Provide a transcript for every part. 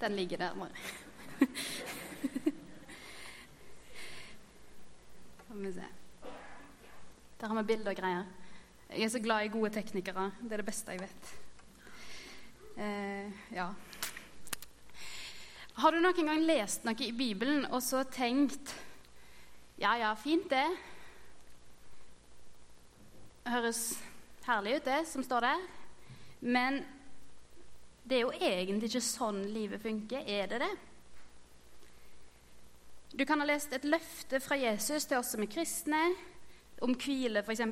Den ligger der. Skal vi se. Der har vi bilder og greier. Jeg er så glad i gode teknikere. Det er det beste jeg vet. Eh, ja. Har du noen gang lest noe i Bibelen og så tenkt Ja, ja, fint det. Høres herlig ut, det som står der. Men det er jo egentlig ikke sånn livet funker. Er det det? Du kan ha lest et løfte fra Jesus til oss som er kristne, om hvile f.eks.,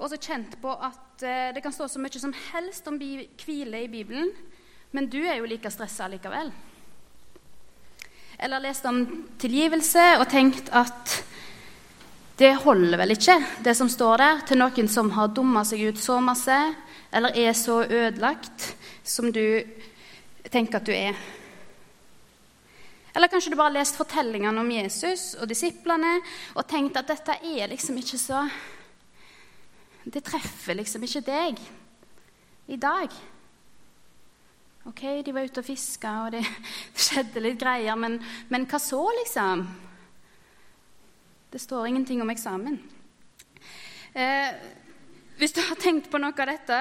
og så kjent på at eh, det kan stå så mye som helst om hvile i Bibelen, men du er jo like stressa likevel. Eller lest om tilgivelse og tenkt at det holder vel ikke, det som står der, til noen som har dumma seg ut så masse, eller er så ødelagt som du tenker at du er. Eller kanskje du bare har lest fortellingene om Jesus og disiplene og tenkt at dette er liksom ikke så Det treffer liksom ikke deg i dag. Ok, de var ute og fiska, og det skjedde litt greier, men, men hva så, liksom? Det står ingenting om eksamen. Eh, hvis du har tenkt på noe av dette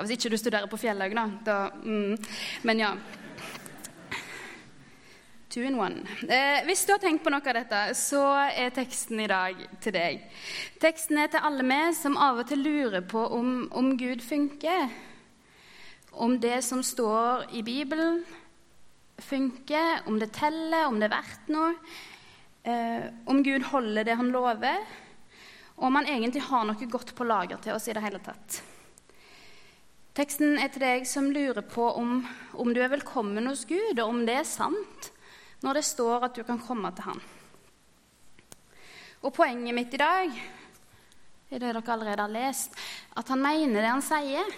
ja, Hvis ikke du studerer på Fjellhaug, da. da mm, men ja. Two in one. Eh, hvis du har tenkt på noe av dette, så er teksten i dag til deg. Teksten er til alle vi som av og til lurer på om, om Gud funker. Om det som står i Bibelen, funker, om det teller, om det er verdt noe. Eh, om Gud holder det han lover, og om han egentlig har noe godt på lager til oss i det hele tatt. Teksten er til deg som lurer på om, om du er velkommen hos Gud, og om det er sant når det står at du kan komme til ham. Og poenget mitt i dag er det dere allerede har lest, at han mener det han sier.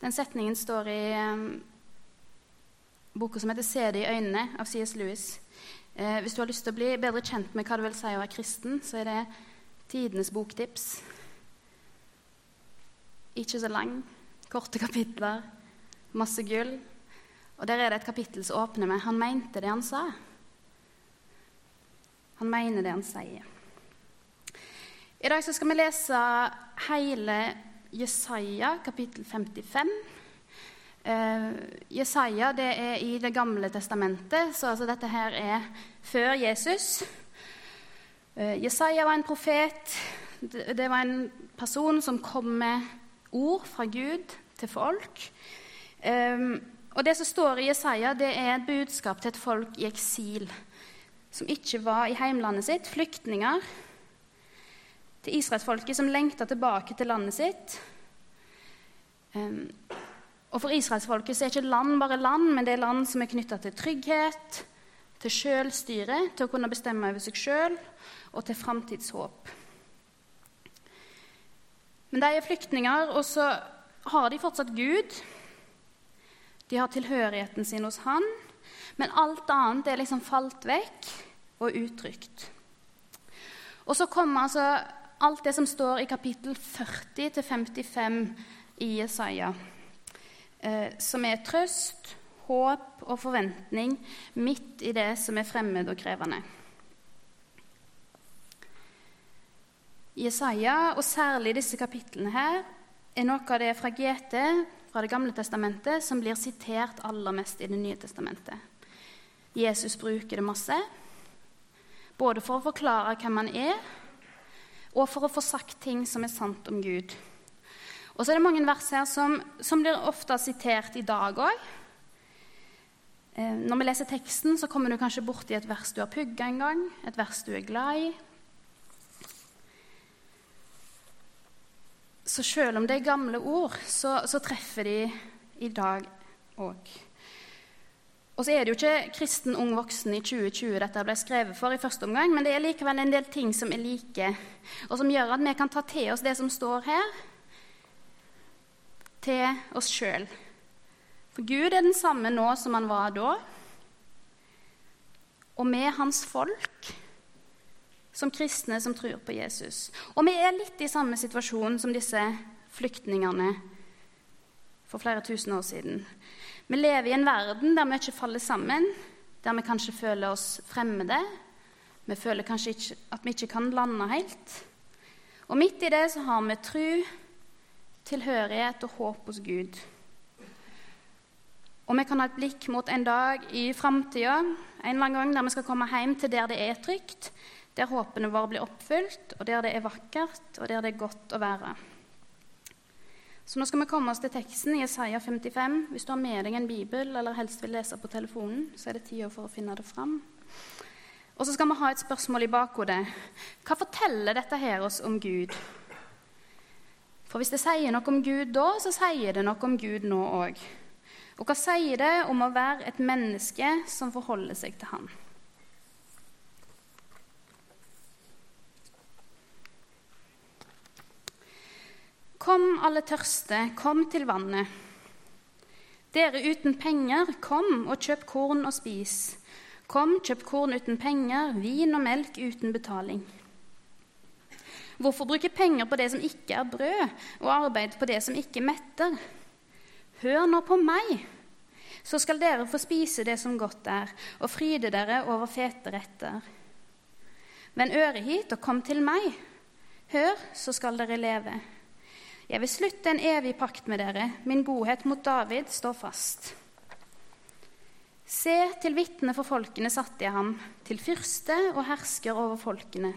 Den setningen står i um, boka som heter 'Se det i øynene' av C.S. Lewis. Eh, hvis du har lyst til å bli bedre kjent med hva det vil si å være kristen, så er det tidenes boktips. Ikke så lang, korte kapitler masse gull. Og der er det et kapittel som åpner med 'Han mente det han sa'. Han mener det han sier. I dag skal vi lese hele Jesaja, kapittel 55. Uh, Jesaja det er i Det gamle testamentet, så altså dette her er før Jesus. Uh, Jesaja var en profet. Det, var en person som kom med ord fra Gud til folk. Um, og Det som står i Jesaja, det er et budskap til et folk i eksil, som ikke var i heimlandet sitt, flyktninger. Til israelsfolket som lengta tilbake til landet sitt. Um, og For israelsfolket er ikke land bare land, men det er land som er knytta til trygghet, til sjølstyre, til å kunne bestemme over seg sjøl og til framtidshåp. Men de er flyktninger, og så har de fortsatt Gud. De har tilhørigheten sin hos han, men alt annet er liksom falt vekk og utrygt. Og så kommer altså alt det som står i kapittel 40 55 i Jesaja, eh, som er trøst, håp og forventning midt i det som er fremmed og krevende. Jesaja, og særlig disse kapitlene her, er noe av det fra GT fra Det gamle testamentet som blir sitert aller mest i Det nye testamentet. Jesus bruker det masse, både for å forklare hvem han er, og for å få sagt ting som er sant om Gud. Og så er det mange vers her som, som blir ofte sitert i dag òg. Eh, når vi leser teksten, så kommer du kanskje borti et vers du har pugga en gang, et vers du er glad i, Så selv om det er gamle ord, så, så treffer de i dag òg. Og så er det jo ikke kristen ung voksen i 2020 dette ble skrevet for i første omgang, men det er likevel en del ting som er like, og som gjør at vi kan ta til oss det som står her, til oss sjøl. For Gud er den samme nå som han var da. Og er hans folk som kristne som tror på Jesus. Og vi er litt i samme situasjon som disse flyktningene for flere tusen år siden. Vi lever i en verden der vi ikke faller sammen, der vi kanskje føler oss fremmede. Vi føler kanskje ikke, at vi ikke kan lande helt. Og midt i det så har vi tro, tilhørighet og håp hos Gud. Og vi kan ha et blikk mot en dag i framtida, en eller annen gang der vi skal komme hjem til der det er trygt, der håpene våre blir oppfylt, og der det er vakkert, og der det er godt å være. Så nå skal vi komme oss til teksten i Isaiah 55. Hvis du har med deg en bibel eller helst vil lese på telefonen, så er det tida for å finne det fram. Og så skal vi ha et spørsmål i bakhodet. Hva forteller dette her oss om Gud? For hvis det sier noe om Gud da, så sier det noe om Gud nå òg. Og hva sier det om å være et menneske som forholder seg til Han? Kom, alle tørste, kom til vannet. Dere uten penger, kom og kjøp korn og spis. Kom, kjøp korn uten penger, vin og melk uten betaling. Hvorfor bruke penger på det som ikke er brød, og arbeid på det som ikke metter? Hør nå på meg, så skal dere få spise det som godt er, og fryde dere over fete retter. Vend øret hit og kom til meg. Hør, så skal dere leve. Jeg vil slutte en evig pakt med dere. Min godhet mot David står fast. Se, til vitne for folkene satte jeg ham, til fyrste og hersker over folkene.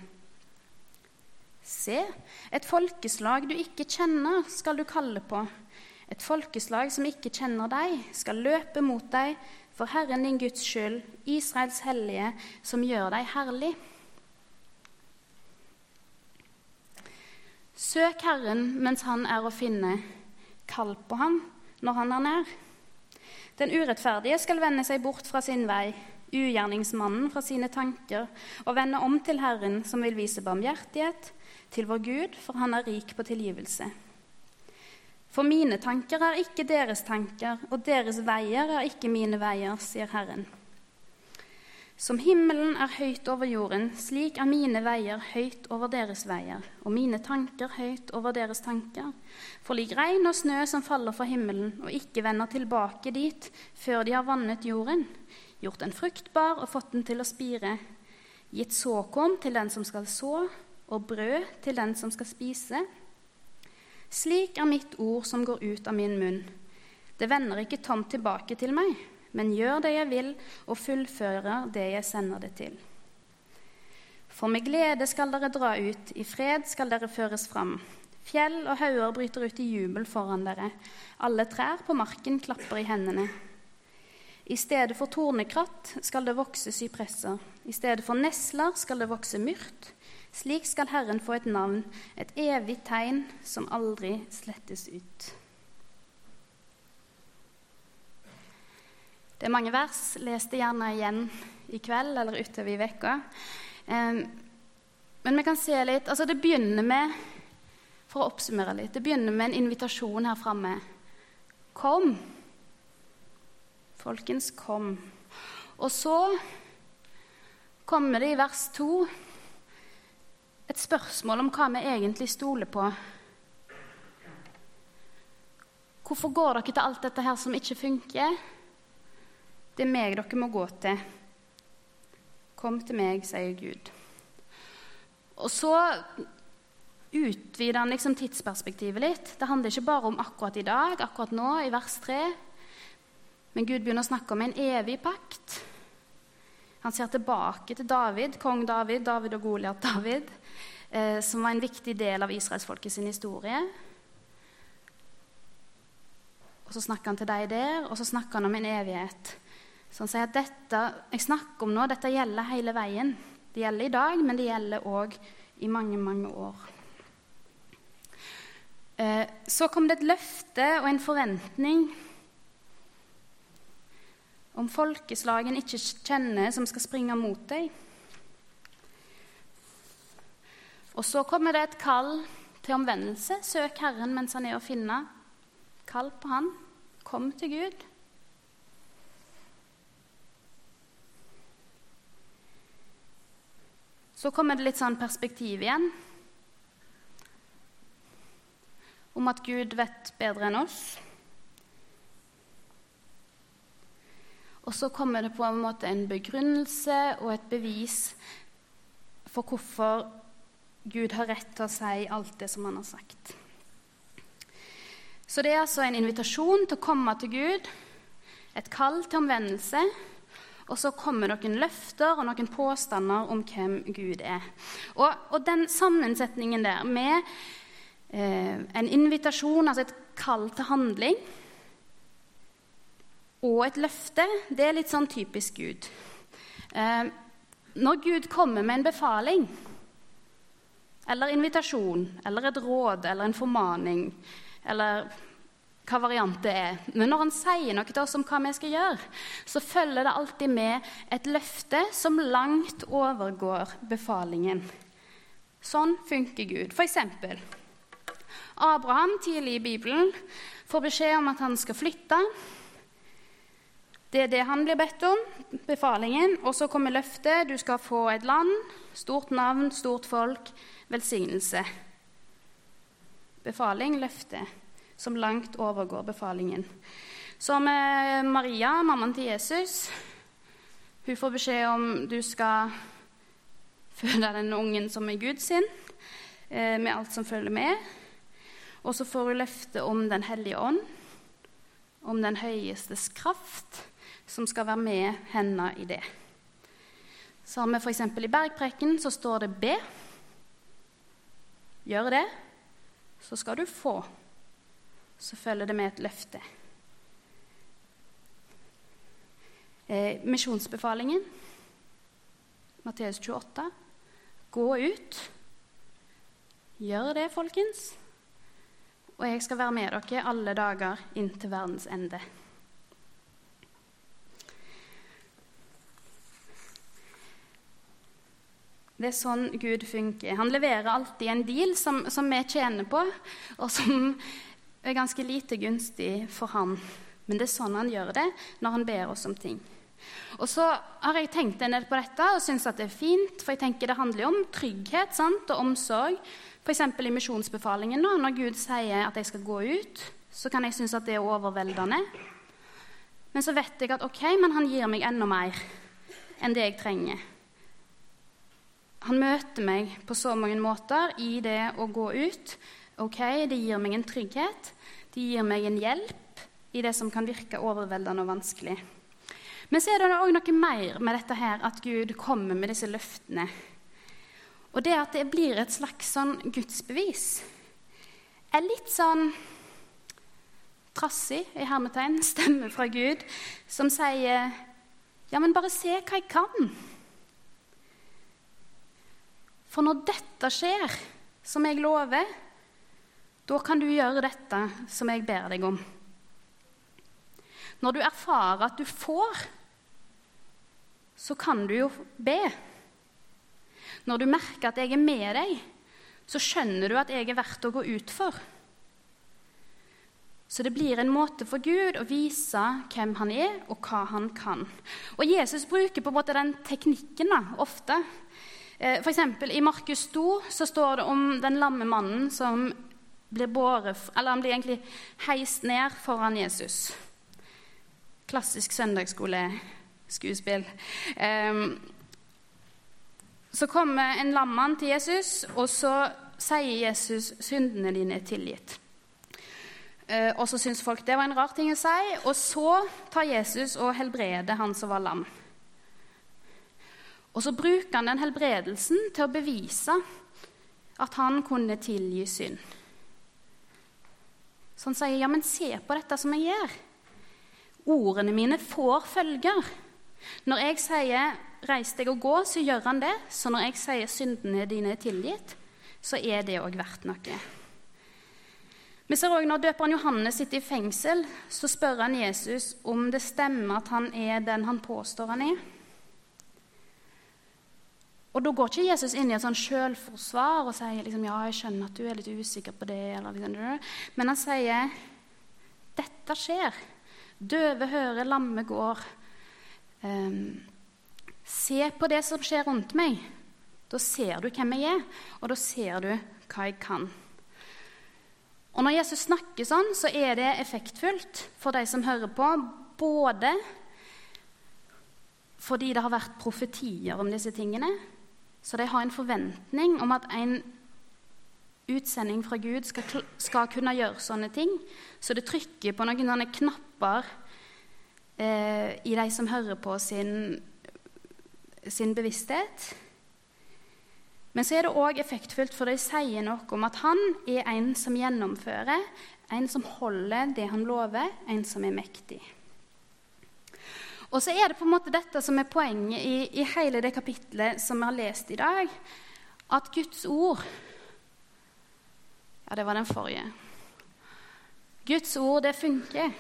Se, et folkeslag du ikke kjenner, skal du kalle på. Et folkeslag som ikke kjenner deg, skal løpe mot deg for Herren din Guds skyld, Israels hellige, som gjør deg herlig. Søk Herren mens han er å finne. Kall på ham når han er nær. Den urettferdige skal vende seg bort fra sin vei, ugjerningsmannen fra sine tanker, og vende om til Herren, som vil vise barmhjertighet, til vår Gud, for han er rik på tilgivelse. For mine tanker er ikke deres tanker, og deres veier er ikke mine veier, sier Herren. Som himmelen er høyt over jorden, slik er mine veier høyt over deres veier, og mine tanker høyt over deres tanker. For lik regn og snø som faller fra himmelen, og ikke vender tilbake dit før de har vannet jorden, gjort den fruktbar og fått den til å spire, gitt såkorn til den som skal så, og brød til den som skal spise. Slik er mitt ord som går ut av min munn. Det vender ikke tomt tilbake til meg men gjør det jeg vil, og fullfører det jeg sender det til. For med glede skal dere dra ut, i fred skal dere føres fram. Fjell og hauger bryter ut i jubel foran dere, alle trær på marken klapper i hendene. I stedet for tornekratt skal det vokse sypresser, i stedet for nesler skal det vokse myrt. Slik skal Herren få et navn, et evig tegn som aldri slettes ut. Det er mange vers. Les det gjerne igjen i kveld eller utover i vekka. Men vi kan se litt altså Det begynner med for å oppsummere litt, det begynner med en invitasjon her framme. Kom. Folkens, kom. Og så kommer det i vers to et spørsmål om hva vi egentlig stoler på. Hvorfor går dere til alt dette her som ikke funker? Det er meg dere må gå til. Kom til meg, sier Gud. Og så utvider han liksom tidsperspektivet litt. Det handler ikke bare om akkurat i dag, akkurat nå, i vers 3. Men Gud begynner å snakke om en evig pakt. Han ser tilbake til David, kong David, David og Goliat David, eh, som var en viktig del av israelsfolket sin historie. Og Så snakker han til deg der, og så snakker han om en evighet. Så han sier at dette jeg snakker om nå, dette gjelder hele veien. Det gjelder i dag, men det gjelder òg i mange, mange år. Eh, så kom det et løfte og en forventning om folkeslagen ikke kjenner, som skal springe mot deg. Og så kommer det et kall til omvendelse. Søk Herren mens han er å finne. Kall på Han. Kom til Gud. Så kommer det litt sånn perspektiv igjen. Om at Gud vet bedre enn oss. Og så kommer det på en måte en begrunnelse og et bevis for hvorfor Gud har rett til å si alt det som han har sagt. Så det er altså en invitasjon til å komme til Gud, et kall til omvendelse og så kommer noen løfter og noen påstander om hvem Gud er. Og, og den sammensetningen der med eh, en invitasjon, altså et kall til handling, og et løfte, det er litt sånn typisk Gud. Eh, når Gud kommer med en befaling, eller invitasjon, eller et råd, eller en formaning, eller hva variant det er. Men når han sier noe til oss om hva vi skal gjøre, så følger det alltid med et løfte som langt overgår befalingen. Sånn funker Gud. For eksempel Abraham tidlig i Bibelen får beskjed om at han skal flytte. Det er det han blir bedt om, befalingen. Og så kommer løftet. Du skal få et land, stort navn, stort folk, velsignelse. Befaling, løfte som langt overgår befalingen. Så med Maria, mammaen til Jesus, hun får beskjed om du skal føde den ungen som er Guds sin, eh, med alt som følger med. Og så får hun løfte om Den hellige ånd, om den høyestes kraft, som skal være med henne i det. Så har vi f.eks. i bergpreken så står det 'be'. Gjør det, så skal du få så følger det med et løfte. Eh, misjonsbefalingen, Matteus 28. Gå ut. Gjør det, folkens. Og jeg skal være med dere alle dager inn til verdens ende. Det er sånn Gud funker. Han leverer alltid en deal som, som vi tjener på, og som er ganske lite gunstig for han. Men det er sånn han gjør det når han ber oss om ting. Og så har jeg tenkt en del på dette og syns det er fint, for jeg tenker det handler om trygghet sant, og omsorg. F.eks. i misjonsbefalingen, når Gud sier at jeg skal gå ut, så kan jeg synes at det er overveldende. Men så vet jeg at ok, men han gir meg enda mer enn det jeg trenger. Han møter meg på så mange måter i det å gå ut Ok, Det gir meg en trygghet, det gir meg en hjelp i det som kan virke overveldende og vanskelig. Men så er det òg noe mer med dette her, at Gud kommer med disse løftene. Og det at det blir et slags sånn gudsbevis, er litt sånn trassig i hermetegn stemme fra Gud som sier Ja, men bare se hva jeg kan. For når dette skjer, som jeg lover, da kan du gjøre dette som jeg ber deg om. Når du erfarer at du får, så kan du jo be. Når du merker at jeg er med deg, så skjønner du at jeg er verdt å gå ut for. Så det blir en måte for Gud å vise hvem han er, og hva han kan. Og Jesus bruker på en måte den teknikken da, ofte. Eh, F.eks. i Markus 2 så står det om den lamme mannen som blir båret, eller han blir egentlig heist ned foran Jesus. Klassisk søndagsskoleskuespill. Um, så kommer en lammann til Jesus, og så sier Jesus 'syndene dine er tilgitt'. Uh, og så syns folk det var en rar ting å si, og så tar Jesus og helbreder han som var lam. Og så bruker han den helbredelsen til å bevise at han kunne tilgi synd. Så han sier, 'Ja, men se på dette som jeg gjør.' Ordene mine får følger. Når jeg sier 'reis deg og gå', så gjør han det. Så når jeg sier 'syndene dine er tilgitt', så er det òg verdt noe. Vi ser også Når døperen Johannes sitter i fengsel, så spør han Jesus om det stemmer at han er den han påstår han er. Og Da går ikke Jesus inn i et sånn selvforsvar og sier liksom, ja, jeg skjønner at du er litt usikker på det. Liksom, men han sier dette skjer. Døve hører, lamme går. Um, se på det som skjer rundt meg. Da ser du hvem jeg er, og da ser du hva jeg kan. Og Når Jesus snakker sånn, så er det effektfullt for de som hører på, både fordi det har vært profetier om disse tingene. Så de har en forventning om at en utsending fra Gud skal, skal kunne gjøre sånne ting. Så det trykker på noen sånne knapper eh, i de som hører på sin, sin bevissthet. Men så er det òg effektfullt, for de sier noe om at han er en som gjennomfører, en som holder det han lover, en som er mektig. Og så er det på en måte dette som er poenget i, i hele det kapitlet som vi har lest i dag. At Guds ord Ja, det var den forrige. Guds ord, det funker.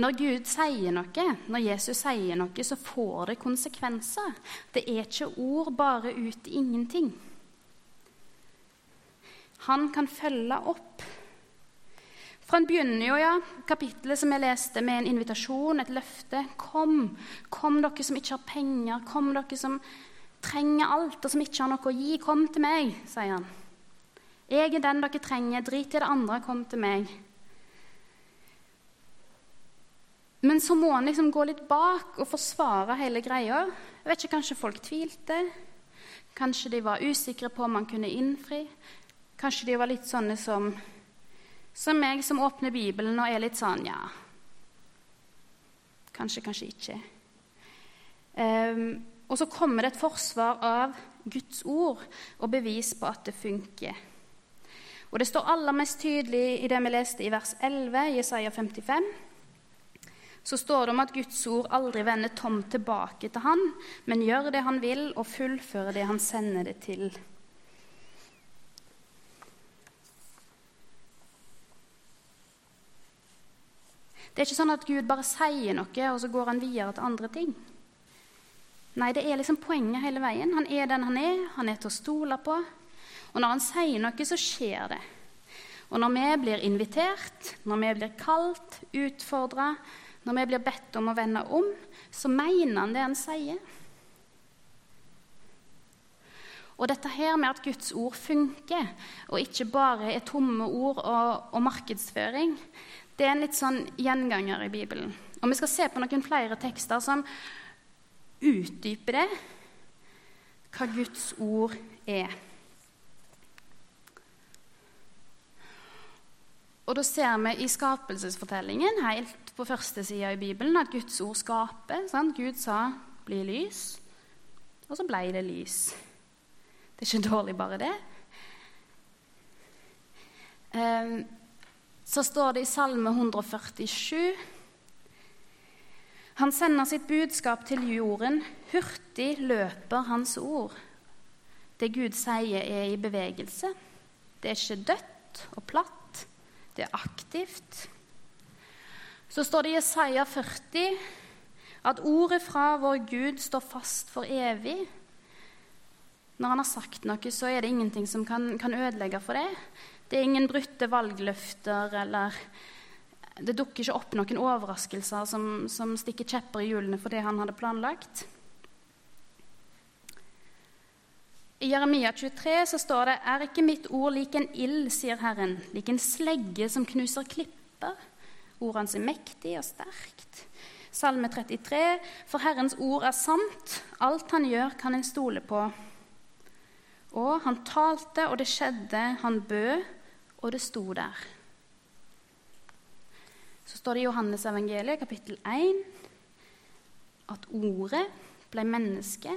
Når Gud sier noe, når Jesus sier noe, så får det konsekvenser. Det er ikke ord bare ut i ingenting. Han kan følge opp. For han begynner jo ja, kapittelet som jeg leste, med en invitasjon, et løfte. Kom, kom dere som ikke har penger, kom dere som trenger alt, og som ikke har noe å gi. Kom til meg, sier han. Jeg er den dere trenger. Drit i det andre, kom til meg. Men så må han liksom gå litt bak og forsvare hele greia. Jeg vet ikke, Kanskje folk tvilte? Kanskje de var usikre på om han kunne innfri? Kanskje de var litt sånne som som meg som åpner Bibelen og er litt sånn Ja, kanskje, kanskje ikke. Um, og så kommer det et forsvar av Guds ord og bevis på at det funker. Og Det står aller mest tydelig i det vi leste i vers 11, Jesaja 55. Så står det om at Guds ord aldri vender tomt tilbake til han, men gjør det han vil, og fullfører det han sender det til. Det er ikke sånn at Gud bare sier noe, og så går han videre til andre ting. Nei, det er liksom poenget hele veien. Han er den han er. Han er til å stole på. Og når han sier noe, så skjer det. Og når vi blir invitert, når vi blir kalt, utfordra, når vi blir bedt om å vende om, så mener han det han sier. Og dette her med at Guds ord funker, og ikke bare er tomme ord og, og markedsføring, det er en litt sånn gjenganger i Bibelen. Og vi skal se på noen flere tekster som utdyper det, hva Guds ord er. Og da ser vi i skapelsesfortellingen helt på første sida i Bibelen at Guds ord skaper. Sant? Gud sa 'bli lys', og så ble det lys. Det er ikke dårlig, bare det. Um, så står det i Salme 147 Han sender sitt budskap til jorden. Hurtig løper hans ord. Det Gud sier, er i bevegelse. Det er ikke dødt og platt. Det er aktivt. Så står det i Jesaja 40 at ordet fra vår Gud står fast for evig. Når han har sagt noe, så er det ingenting som kan, kan ødelegge for det. Det er ingen brutte valgløfter eller Det dukker ikke opp noen overraskelser som, som stikker kjepper i hjulene for det han hadde planlagt. I Jeremia 23 så står det Er ikke mitt ord lik en ild, sier Herren, lik en slegge som knuser klipper? Ordet hans er mektig og sterkt. Salme 33, for Herrens ord er sant, alt han gjør, kan en stole på. Og han talte, og det skjedde, han bød, og det sto der. Så står det i Johannes evangeliet, kapittel 1, at ordet ble menneske.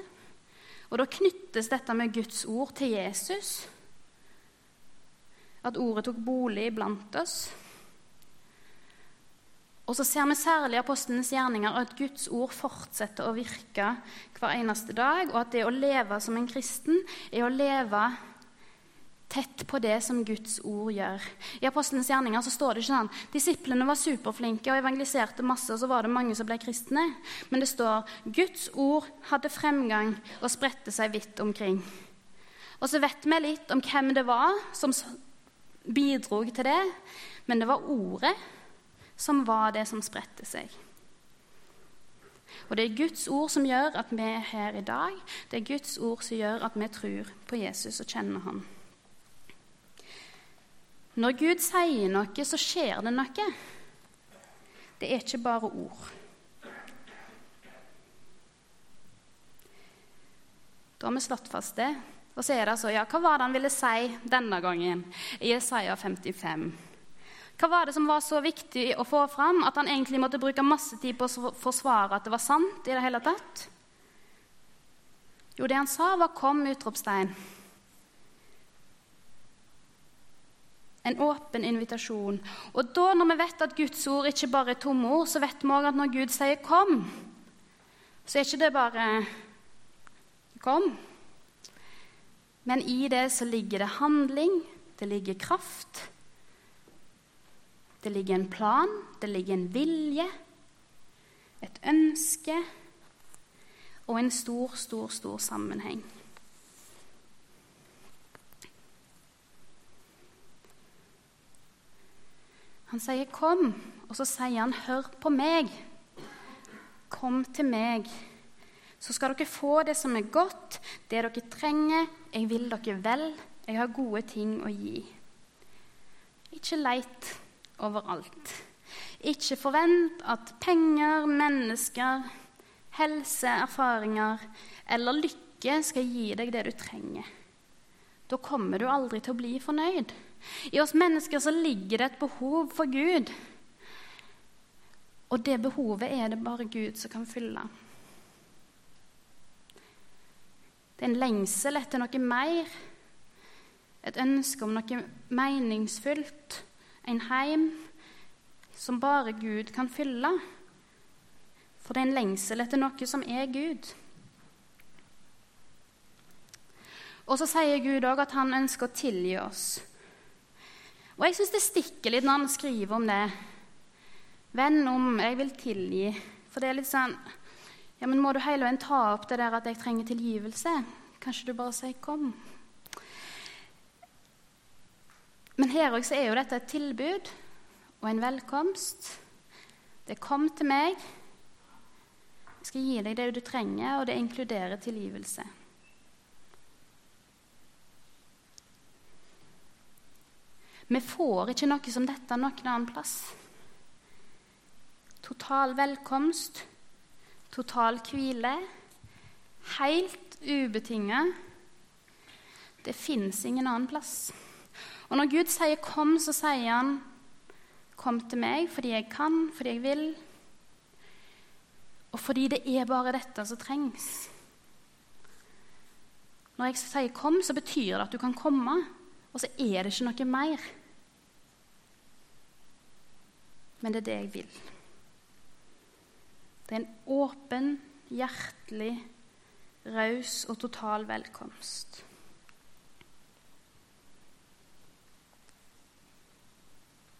Og da knyttes dette med Guds ord til Jesus. At ordet tok bolig blant oss. Og så ser vi særlig i apostlenes gjerninger at Guds ord fortsetter å virke hver eneste dag, og at det å leve som en kristen er å leve tett på det som Guds ord gjør. I Apostelens gjerninger så står det ikke sånn disiplene var superflinke og evangeliserte masse, og så var det mange som ble kristne. Men det står Guds ord hadde fremgang og spredte seg vidt omkring. Og så vet vi litt om hvem det var som bidro til det, men det var ordet som var det som spredte seg. Og det er Guds ord som gjør at vi er her i dag. Det er Guds ord som gjør at vi tror på Jesus og kjenner ham. Når Gud sier noe, så skjer det noe. Det er ikke bare ord. Da har vi slått fast det. Og så er det altså Ja, hva var det han ville si denne gangen i Jesaja 55? Hva var det som var så viktig å få fram at han egentlig måtte bruke masse tid på å forsvare at det var sant i det hele tatt? Jo, det han sa, var 'Kom, utropstegn'. En åpen invitasjon. Og da, når vi vet at Guds ord ikke bare er tomme ord, så vet vi òg at når Gud sier 'kom', så er ikke det bare 'kom'. Men i det så ligger det handling, det ligger kraft. Det ligger en plan, det ligger en vilje, et ønske og en stor, stor, stor sammenheng. Han sier 'kom', og så sier han 'hør på meg'. Kom til meg, så skal dere få det som er godt, det dere trenger. Jeg vil dere vel. Jeg har gode ting å gi. Ikke leit overalt. Ikke forvent at penger, mennesker, helse, erfaringer eller lykke skal gi deg det du trenger. Da kommer du aldri til å bli fornøyd. I oss mennesker så ligger det et behov for Gud. Og det behovet er det bare Gud som kan fylle. Det er en lengsel etter noe mer, et ønske om noe meningsfullt, en heim som bare Gud kan fylle. For det er en lengsel etter noe som er Gud. Og så sier Gud òg at han ønsker å tilgi oss. Og jeg syns det stikker litt når han skriver om det. Venn om, jeg vil tilgi. For det er litt sånn Ja, men må du hele veien ta opp det der at jeg trenger tilgivelse? Kanskje du bare sier 'kom'? Men her også er jo dette et tilbud og en velkomst. Det 'kom til meg'. Jeg skal gi deg det du trenger, og det inkluderer tilgivelse. Vi får ikke noe som dette noen annen plass. Total velkomst, total hvile, helt ubetinget. Det fins ingen annen plass. Og når Gud sier 'kom', så sier han 'kom til meg fordi jeg kan, fordi jeg vil', og fordi det er bare dette som trengs. Når jeg sier 'kom', så betyr det at du kan komme, og så er det ikke noe mer. Men det er det jeg vil. Det er en åpen, hjertelig, raus og total velkomst.